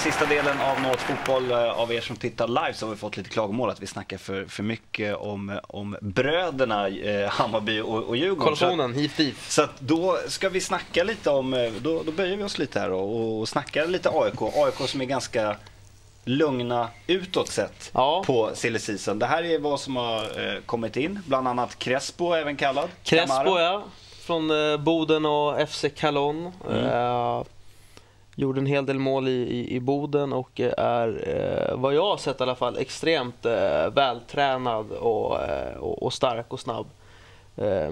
sista delen av Något Fotboll. Eh, av er som tittar live så har vi fått lite klagomål att vi snackar för, för mycket om, om bröderna eh, Hammarby och, och Djurgården. Kollisionen, hif hif. Så att då ska vi snacka lite om, eh, då, då böjer vi oss lite här och, och snackar lite AIK. AIK som är ganska lugna utåt sett Ja. på silly season. Det här är vad som har eh, kommit in, bland annat Crespo även kallad. Crespo Camara. ja, från eh, Boden och FC Calon. Mm. Eh, gjorde en hel del mål i, i, i Boden och eh, är, eh, vad jag har sett i alla fall, extremt eh, vältränad och, och, och stark och snabb.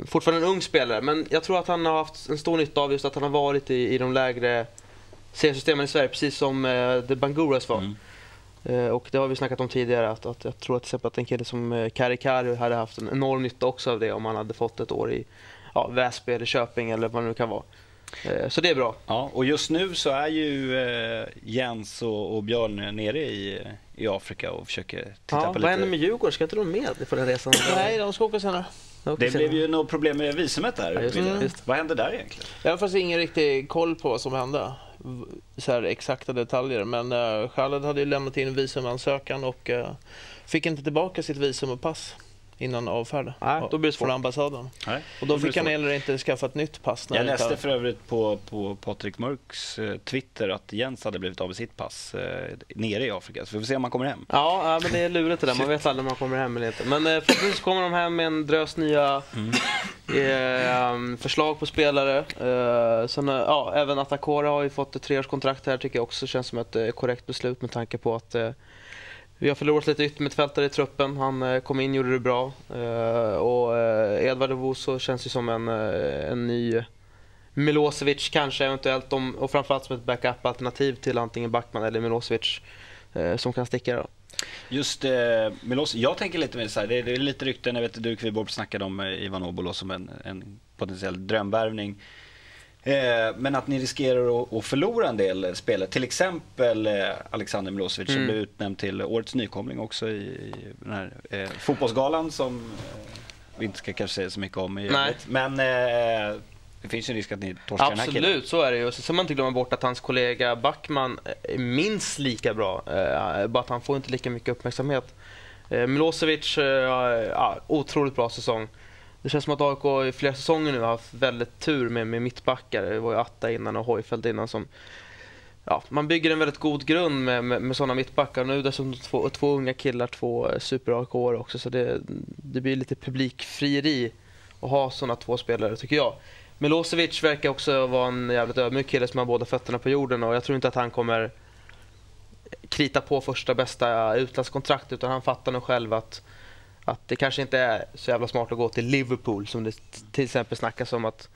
Fortfarande en ung spelare, men jag tror att han har haft en stor nytta av just att han har varit i, i de lägre seriesystemen i Sverige, precis som eh, The Banguras var. Mm. Och det har vi snackat om tidigare att, att jag tror att till exempel att en kille som Kari Kari hade haft en enorm nytta också av det om han hade fått ett år i ja, Väsby eller Köping eller vad det nu kan vara. Eh, Så det är bra. Ja, och just nu så är ju eh, Jens och, och Björn nere i, i Afrika och försöker titta Ja, på vad lite. händer med Djurgården? Ska inte de med på den resan? Nej, de ska åka senare. Det blev ju något problem med visumet där. Ja, just just Vad hände där egentligen? Jag har faktiskt ingen riktig koll på vad som hände. Så här exakta detaljer. Men uh, Khaled hade ju lämnat in en visumansökan och eh, fick inte tillbaka sitt visum och pass innan avfärd Nej, då blir det svårt. från ambassaden. Nej, Och då blir fick han heller inte skaffa ett nytt pass. när Jag det läste för övrigt på, på Patrik Mörks eh, Twitter att Jens hade blivit av med sitt pass eh, nere i Afrika. Så vi får se om han kommer hem. Ja, men det är lurigt det där. Man vet aldrig om man kommer hem eller inte. Men eh, förhoppningsvis kommer de hem med en drös nya eh, förslag på spelare. Eh, sen, ja, även Atakora har ju fått ett treårskontrakt här. tycker jag också känns som ett korrekt beslut med tanke på att vi har förlorat lite yttermittfältare i truppen. Han eh, kom in, gjorde det bra. Eh, och eh, Edvard Ovoso känns ju som en, en ny Milosevic kanske eventuellt. Om, och framförallt som ett backup-alternativ till antingen Backman eller Milosevic. Som kan sticka då. Just eh, Milos, jag tänker lite mer så här, det, det är lite rykten, jag vet att du Kviborg snackade om Ivan Obolo som en, en potentiell drömvärvning. Eh, men att ni riskerar att, förlora en del spelare, till exempel eh, Alexander Milosevic som Mm. blev utnämnd till årets nykomling också i, den här eh, fotbollsgalan som vi inte ska kanske säga så mycket om i övrigt. Men det finns ju en risk att ni torskar den här killen. Absolut, så är det ju. Så ska man inte glömma bort att hans kollega Backman är minst lika bra. Bara att han får inte lika mycket uppmärksamhet. Milosevic, ja, otroligt bra säsong. Det känns som att AIK i flera säsonger nu har haft väldigt tur med, med mittbackar. Det var ju Atta innan och Hojfeldt innan som Ja, man bygger en väldigt god grund med, med, med sådana mittbackar. Nu dessutom två, två unga killar, två super aik också. Så det, det blir lite publikfrieri att ha sådana två spelare tycker jag. Milosevic verkar också vara en jävligt ödmjuk kille som har båda fötterna på jorden och jag tror inte att han kommer krita på första bästa utlandskontrakt utan han fattar nog själv att, att det kanske inte är så jävla smart att gå till Liverpool som det till exempel snackas om att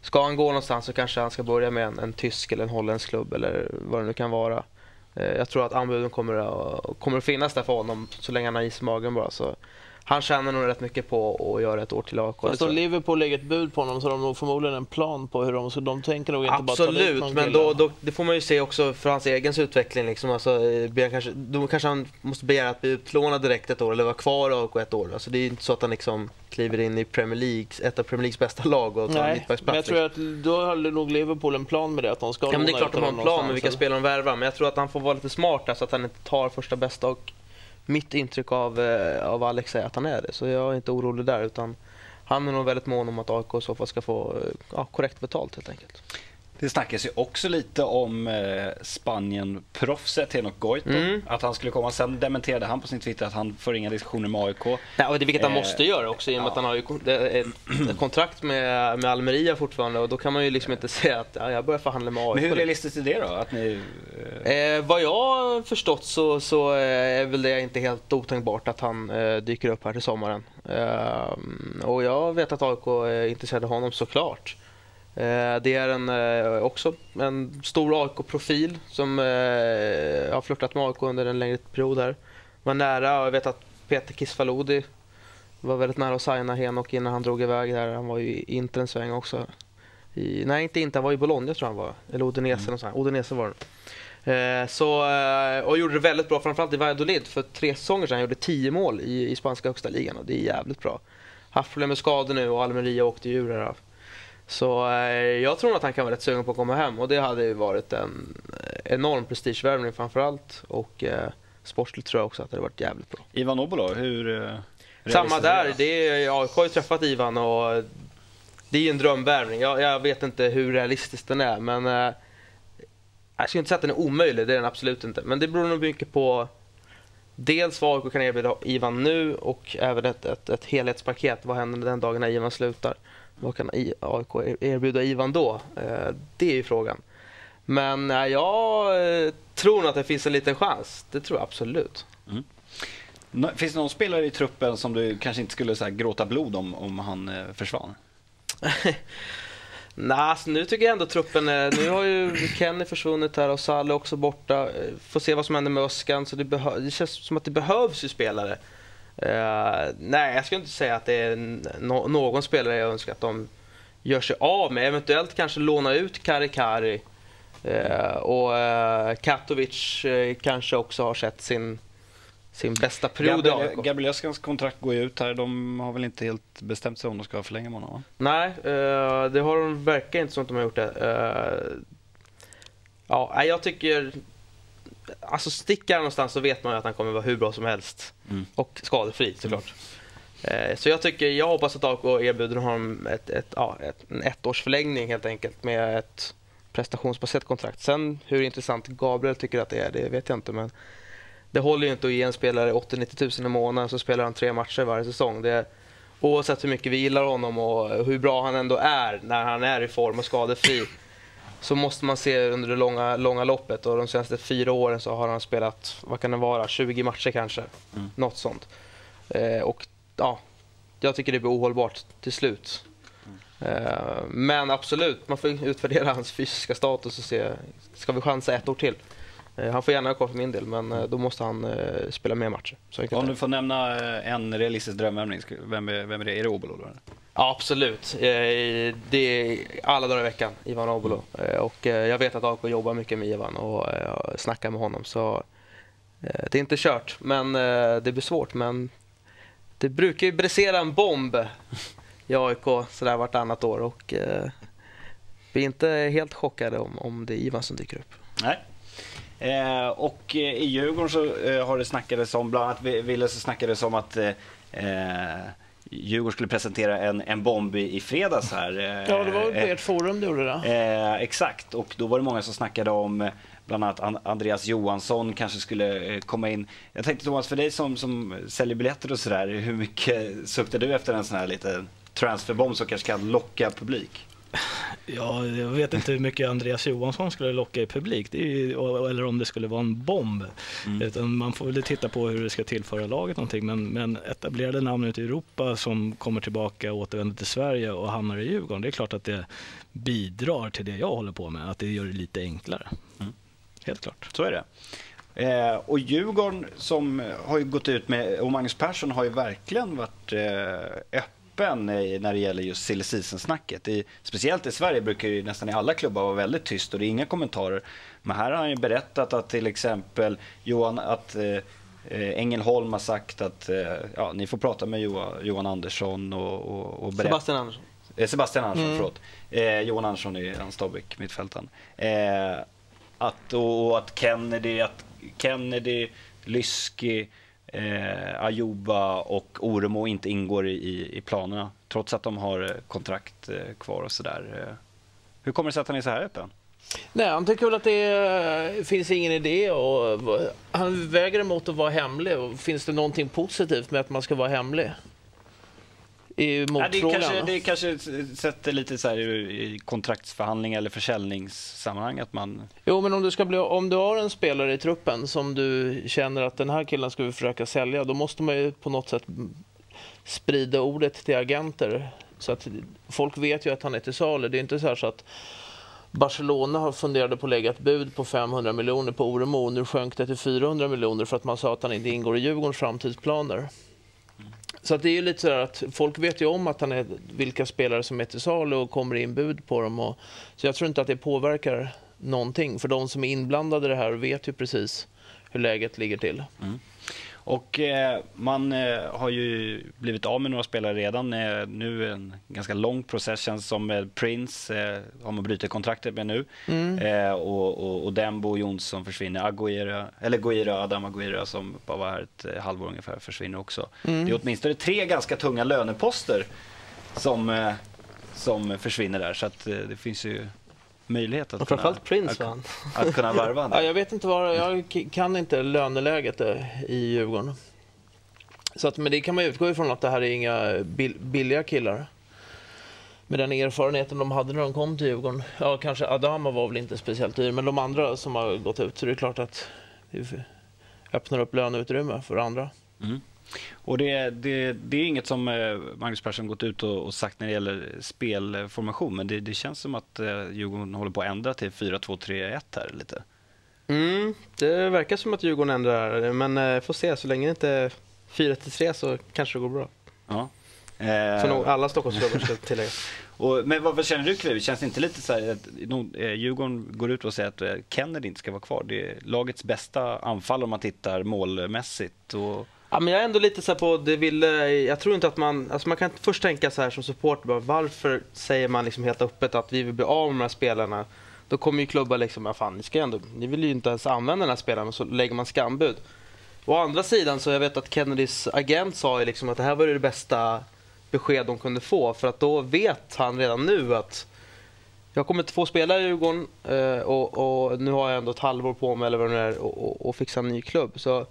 ska han gå någonstans så kanske han ska börja med en, en tysk eller en holländsk klubb eller vad det nu kan vara. Eh, jag tror att anbuden kommer att, kommer att finnas där för honom så länge han har is i magen bara. Så han tjänar nog rätt mycket på att göra ett år till AIK. Fast om jag. Liverpool lägger ett bud på honom så har de nog förmodligen en plan på hur de ska... De tänker nog inte bara ta dit Absolut, någon men då, då, det får man ju se också för hans egen utveckling. Liksom. Alltså, kanske, då kanske han måste begära att bli utlånad direkt ett år eller vara kvar i AIK ett år. Alltså, det är ju inte så att han liksom kliver in i Premier League, ett av Premier Leagues bästa lag och tar en Nej, mittbacksplats. men jag tror liksom. att då har nog Liverpool en plan med det. Att de ska Ja, men det är klart de har en plan med vilka spelare de värvar, men jag tror att han får vara lite smart där, så att han inte tar första bästa. Och mitt intryck av, eh, av Alex är att han är det, så jag är inte orolig där. utan han är nog väldigt mån om att AIK i så fall ska få eh, ja, korrekt betalt helt enkelt. Det snackas ju också lite om eh, Spanien-proffset Henok Goitom. Mm. Att han skulle komma. Sen dementerade han på sin Twitter att han får inga diskussioner med AIK. Ja, och det vilket han Eh, måste göra också i och med ja. att han har ju ett kontrakt med, med Almeria fortfarande och då kan man ju liksom inte säga att ja, jag börjar förhandla med AIK. Men hur realistiskt är det då? Att ni, eh, Eh, vad jag har förstått så, så eh, är väl det inte helt otänkbart att han eh, dyker upp här till sommaren. Eh, och jag vet att AIK är intresserade av honom såklart. Eh, det är en, eh, också en stor AIK-profil som eh, har flörtat med AIK under en längre period här. Var nära, och jag vet att Peter Kisvalodi var väldigt nära att signa Henok innan han drog iväg där. Han var ju i Inter en sväng också. I, nej, inte Inter, han var i Bologna tror jag han var. Eller Udinese, mm. Udinese var det. Så, och gjorde det väldigt bra, framförallt i Valladolid. För tre säsonger sedan han gjorde 10 mål i, i spanska högsta ligan och det är jävligt bra. Haft problem med skador nu och Almeria åkte ur här. Så eh, jag tror att han kan vara rätt sugen på att komma hem och det hade ju varit en, enorm prestigevärvning framför allt och eh, sportsligt tror jag också att det hade varit jävligt bra. Ivan Obolo, hur... eh, Samma där, är det är, jag har ju träffat Ivan och det är ju en drömvärvning. Jag, jag vet inte hur realistisk den är men eh, jag skulle inte säga att den är omöjlig, det är den absolut inte. Men det beror nog mycket på dels vad AIK kan erbjuda Ivan nu och även ett, ett, ett helhetspaket. Vad händer den dagen när Ivan slutar? Vad kan AIK erbjuda Ivan då? Eh, det är ju frågan. Men eh, jag eh, tror nog att det finns en liten chans. Det tror jag absolut. Nå- Finns det någon spelare i truppen som du kanske inte skulle så gråta blod om, om han försvann? Nej, alltså, nu tycker jag ändå truppen. Nu har ju Kenny försvunnit här och Salle också borta. Får se vad som händer med Öskan. Så det, det känns som att det behövs ju spelare. Eh, nej, jag skulle inte säga att det är n- nå- någon spelare jag önskar att de gör sig av med. Eventuellt kanske låna ut Kari Kari. Eh, och eh, Katovic kanske också har sett sin, sin bästa period i Gabriel, AIK. Gabriel Öskans kontrakt går ju ut här. De har väl inte helt bestämt sig om de ska förlänga med honom? Va? Nej, det har de verkar inte som att de har gjort det. Ja, jag tycker... Alltså stickar han någonstans så vet man ju att han kommer vara hur bra som helst. Mm. Och skadefri såklart. Eh, så jag tycker, jag hoppas att AIK erbjuder honom ett, ett, ja, ett, en ettårsförlängning helt enkelt med ett prestationsbaserat kontrakt. Sen hur intressant Gabriel tycker att det är, det vet jag inte. Men det håller ju inte att ge en spelare 80-90 tusen i månaden så spelar han tre matcher varje säsong. Det, oavsett hur mycket vi gillar honom och hur bra han ändå är när han är i form och skadefri så måste man se under det långa, långa loppet och de senaste fyra åren så har han spelat, vad kan det vara, 20 matcher kanske. Mm. Något sånt. Eh, och ja, jag tycker det blir ohållbart till slut. Eh, men absolut, man får utvärdera hans fysiska status och se, ska vi chansa ett år till? Eh, han får gärna ha kvar för min del, men eh, då måste han eh, spela mer matcher. Om du får nämna en realistisk drömvärvning, ska- vem är, vem är det? Är det Obolo? Ja, absolut. Det är alla dagar i veckan, Ivan Obolo. Och jag vet att AIK jobbar mycket med Ivan och snackar med honom. Så det är inte kört, men det blir svårt. Men det brukar ju brisera en bomb i AIK sådär vartannat år. Och vi är inte helt chockade om, om det är Ivan som dyker upp. Nej. Eh, och eh, i Djurgården så eh, har det snackades om, bland annat Ville så snackades om att eh, eh, Djurgården skulle presentera en, en bomb i, i fredags här. Eh, Ja, det var på ert forum du gjorde det. Exakt, och då var det många som snackade om bland annat An- Andreas Johansson kanske skulle komma in. Jag tänkte Thomas, för dig som, som säljer biljetter och sådär, hur mycket suktar du efter en sån här liten transferbomb som kanske kan locka publik? Ja, jag vet inte hur mycket Andreas Johansson skulle locka i publik, ju, eller om det skulle vara en bomb. Mm. Utan man får väl titta på hur det ska tillföra laget någonting. Men, men etablerade namn ute i Europa som kommer tillbaka och återvänder till Sverige och hamnar i Djurgården, det är klart att det bidrar till det jag håller på med, att det gör det lite enklare. Mm. Helt klart. Så är det. Eh, och Djurgården som har ju gått ut med, och Magnus Persson har ju verkligen varit eh, öppen i, när det gäller just silly season-snacket. I, speciellt i Sverige brukar ju nästan i alla klubbar vara väldigt tyst och det är inga kommentarer. Men här har han ju berättat att till exempel Johan, att eh, Ängelholm har sagt att eh, ja, ni får prata med Johan, Johan Andersson och, och, och berätta. Sebastian Andersson. Eh, Sebastian Andersson, Mm. förlåt. Eh, Johan Andersson är han Stabäck, mittfältaren. Eh, att, och, och att Kennedy, att Kennedy, Lyski, eh, Ajuba och Oremo inte ingår i, i, planerna. Trots att de har eh, kontrakt eh, kvar och sådär. Eh, hur kommer det sig att han är så här öppen? Nej, han tycker väl att det eh, finns ingen idé och han väger emot att vara hemlig. Finns det någonting positivt med att man ska vara hemlig? I Ja, det, kanske, det kanske sätter lite så här i kontraktsförhandling eller försäljningssammanhang att man... Jo, men om du, ska bli, om du har en spelare i truppen som du känner att den här killen ska vi försöka sälja, då måste man ju på något sätt sprida ordet till agenter. Så att folk vet ju att han är till salu. Det är inte så, här så att Barcelona har funderat på att lägga ett bud på 500 miljoner på Oremo. Nu sjönk det till 400 miljoner för att man sa att han inte ingår i Djurgårdens framtidsplaner. Så att det är ju lite så att folk vet ju om att han är vilka spelare som är till salu och kommer in bud på dem. Och, så jag tror inte att det påverkar någonting. För de som är inblandade i det här vet ju precis hur läget ligger till. Mm. Och eh, man eh, har ju blivit av med några spelare redan. Eh, nu en ganska lång process känns som Prince eh, har man brutit kontraktet med nu. Eh, och, och, och Dembo och Jonsson försvinner. Aguera, eller Guira, Adam Aguira som bara var här ett halvår ungefär försvinner också. Det är åtminstone tre ganska tunga löneposter som, som försvinner där. Så att, det finns ju möjlighet att Och framförallt Prince att, va? att kunna varva Ja, jag vet inte vad, jag kan inte löneläget eh, i Djurgården. Så att, men det kan man utgå ifrån att det här är inga bil, billiga killar. Med den erfarenheten de hade när de kom till Djurgården. Ja, kanske Adama var väl inte speciellt dyr, men de andra som har gått ut, så det är klart att det öppnar upp löneutrymme för andra. Och det, det, det är inget som eh, Magnus Persson gått ut och, och sagt när det gäller spelformation, men det, det känns som att eh, Djurgården håller på att ändra till 4-2-3-1 här lite. Mm, det verkar som att Djurgården ändrar men eh, får se. Så länge det inte är 4-3 så kanske det går bra. Ja. Så nog Eh, alla Stockholmsklubbar ska tillägga. och, men vad, vad känner du Kviv? Känns det inte lite så här att eh, Djurgården går ut och säger att eh, Kennedy inte ska vara kvar? Det är lagets bästa anfall om man tittar målmässigt. Och, Ja, men jag är ändå lite så här på, det ville, jag tror inte att man, alltså man kan först tänka så här som supporter, bara, varför säger man liksom helt öppet att vi vill bli av med de här spelarna? Då kommer ju klubbar liksom, ja fan ni ska ändå, ni vill ju inte ens använda den här spelaren, och så lägger man skambud. Å andra sidan så jag vet att Kennedys agent sa ju liksom att det här var det bästa besked de kunde få, för att då vet han redan nu att jag kommer inte få spela i Djurgården eh, och, och nu har jag ändå ett halvår på mig eller vad det är och, och, och fixa en ny klubb. Så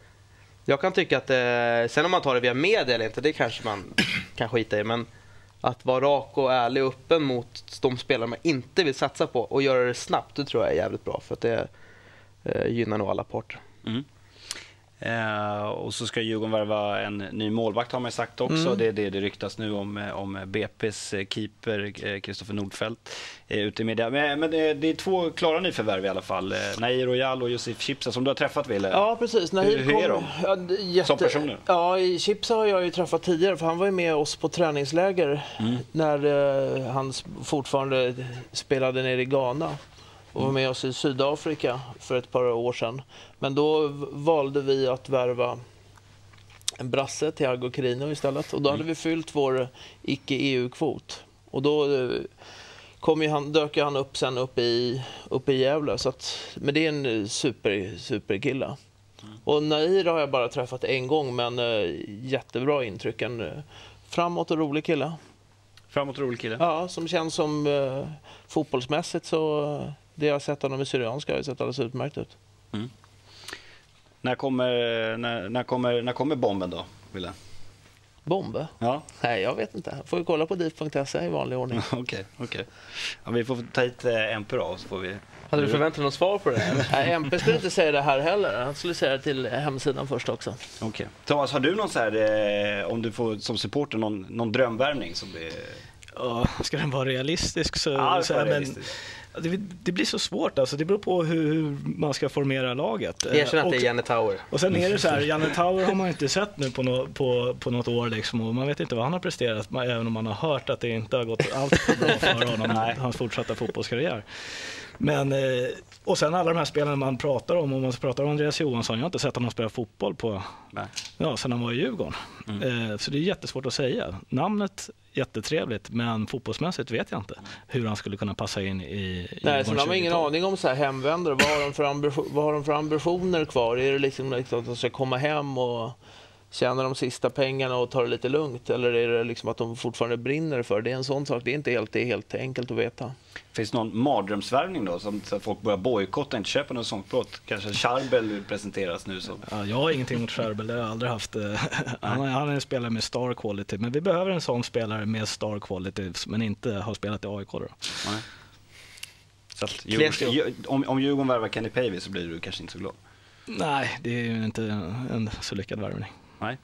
jag kan tycka att, eh, sen om man tar det via media eller inte, det kanske man kan skita i. Men att vara rak och ärlig och öppen mot de spelare man inte vill satsa på och göra det snabbt, det tror jag är jävligt bra. För att det eh, gynnar nog alla parter. mm eh, och så ska Djurgården värva en ny målvakt har man ju sagt också. Det är det det ryktas nu om, eh, om BP's eh, keeper Kristoffer Nordfeldt eh, ute i media. Men, men det, det är två klara nyförvärv i alla fall. Eh, Nair Royal och Josef Chipsa som du har träffat Wille. Ja, precis. Nahir Hur- hur är kom- de? Ja, jätte... Som personer? Ja, i Chips har jag ju träffat tidigare, för han var ju med oss på träningsläger Mm. när eh, han fortfarande spelade nere i Ghana och var med oss i Sydafrika för ett par år sedan. Men då valde vi att värva en brasse, Thiago Carino istället. Och då hade vi fyllt vår icke-EU-kvot. Och då eh, kom ju han, dök ju han upp sen uppe i, uppe i Gävle. Så att, men det är en super, superkille. Och Nair har jag bara träffat en gång, men eh, jättebra intryck. En framåt och rolig kille. Framåt rolig kille. Ja, som känns som eh, fotbollsmässigt så det jag har sett honom i Syrianska har ju sett alldeles utmärkt ut. När, kommer, när, när, kommer, när kommer bomben då, Wille? Bomb? Ja, Nej, jag vet inte. Får ju kolla på dit.se i vanlig ordning. okej. okej. Ja, vi får ta hit eh, MP då, så får vi... Hade du förväntat dig något svar på det? Här? Nej, MP skulle inte säga det här heller. Han skulle säga det till hemsidan först också. Okej. Thomas, har du någon så här, eh, om du får som supporter, någon, någon drömvärvning som det Ja, ska den vara realistisk så... Ja, det så här, men, det, det blir så svårt alltså. Det beror på hur, hur man ska formera laget. Erkänn att och, det är Janne Tower. och sen är det så här, Janne Tauer har man inte sett nu på, nå på, på något år liksom, och man vet inte vad han har presterat, man, även om man har hört att det inte har gått allt för bra för honom, hans fortsatta fotbollskarriär. Men, eh, och sen alla de här spelarna man pratar om, om man pratar om Andreas Johansson, jag har inte sett honom spela fotboll på, Nej. ja, sen han var i Djurgården. Eh, så det är jättesvårt att säga. Namnet jättetrevligt, men fotbollsmässigt vet jag inte hur han skulle kunna passa in i Nej, sen har man ingen 20-tal. aning om så här hemvändare. Vad har, de för vad har de för ambitioner kvar? Är det liksom, liksom att de ska komma hem och tjäna de sista pengarna och ta det lite lugnt? Eller är det liksom att de fortfarande brinner för det? är en sån sak. Det är inte helt, det är helt enkelt att veta. Finns det någon mardrömsvärvning då, som, att folk börjar bojkotta, inte köpa någon sångplåt? Kanske Charbel presenteras nu som... Ja, jag har ingenting mot Scherbel, det har jag aldrig haft. eh, Han är, han är en spelare med star quality, men vi behöver en sån spelare med star quality, men inte har spelat i AIK. Då. Nej. Så att. Djurgården, om, om Djurgården värvar Kenny Pavey så blir du kanske inte så glad? Nej, det är ju inte en så lyckad värvning. Nej.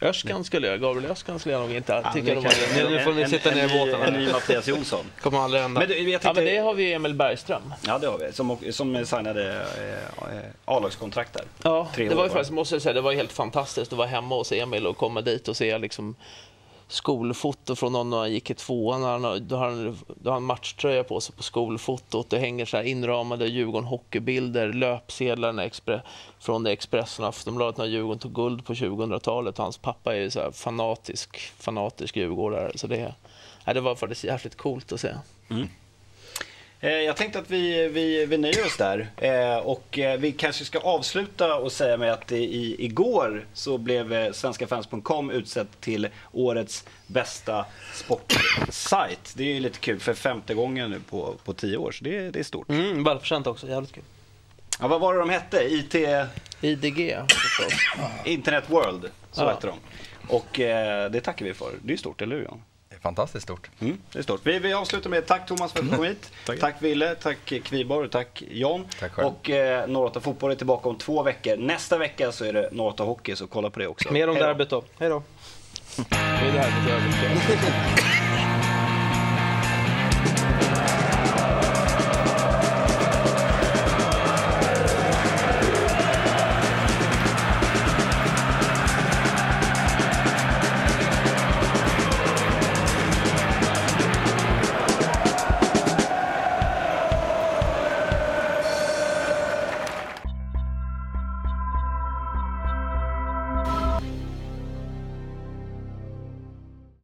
Öskan skulle jag, Gabriel Öskan skulle jag nog inte Ja, tycka det var... Nu- nu får ni sitta ner i båten. En ny Mattias Jonsson. kommer aldrig hända. Men jag Ja, tänkte, men det har vi Emil Bergström. ja, det har vi. Som, som signade eh, A-lagskontrakt där. Ja, Tre det var ju faktiskt, måste jag säga, det var helt fantastiskt att vara hemma hos Emil och komma dit och se liksom skolfoto från någon när han gick i tvåan. Han, har- då, har han, då har han matchtröja på sig på skolfotot. Det hänger så här inramade Djurgården hockeybilder, löpsedlarna expre, från Expressen och Aftonbladet när Djurgården tog guld på 2000-talet. Hans pappa är ju så här fanatisk, fanatisk djurgårdare. Så det, ja, det var faktiskt jävligt coolt att se. Mm. Jag tänkte att vi, vi, vi nöjer oss där. Eh, och eh, vi kanske ska avsluta och säga med att i, igår så blev eh, svenskafans.com utsett till årets bästa sportsajt. Det är ju lite kul för femte gången nu på, på tio år, så det, det är stort. Mm, välförtjänt också, jävligt kul. Ja, vad var det de hette? IT IDG. Internet World, så Ja. hette de. Och eh, det tackar vi för. Det är stort, eller hur Jan? Det är fantastiskt stort. Mm, det är stort. Vi, vi avslutar med tack Thomas för att du kom hit. Tack. Tack Ville, tack Kviborg, tack John. Tack själv. och eh, Norrata Fotboll är tillbaka om två veckor. Nästa vecka så är det Norrata Hockey, så kolla på det också. Mer om derbyt då. Hej då. Det är det här med överspel.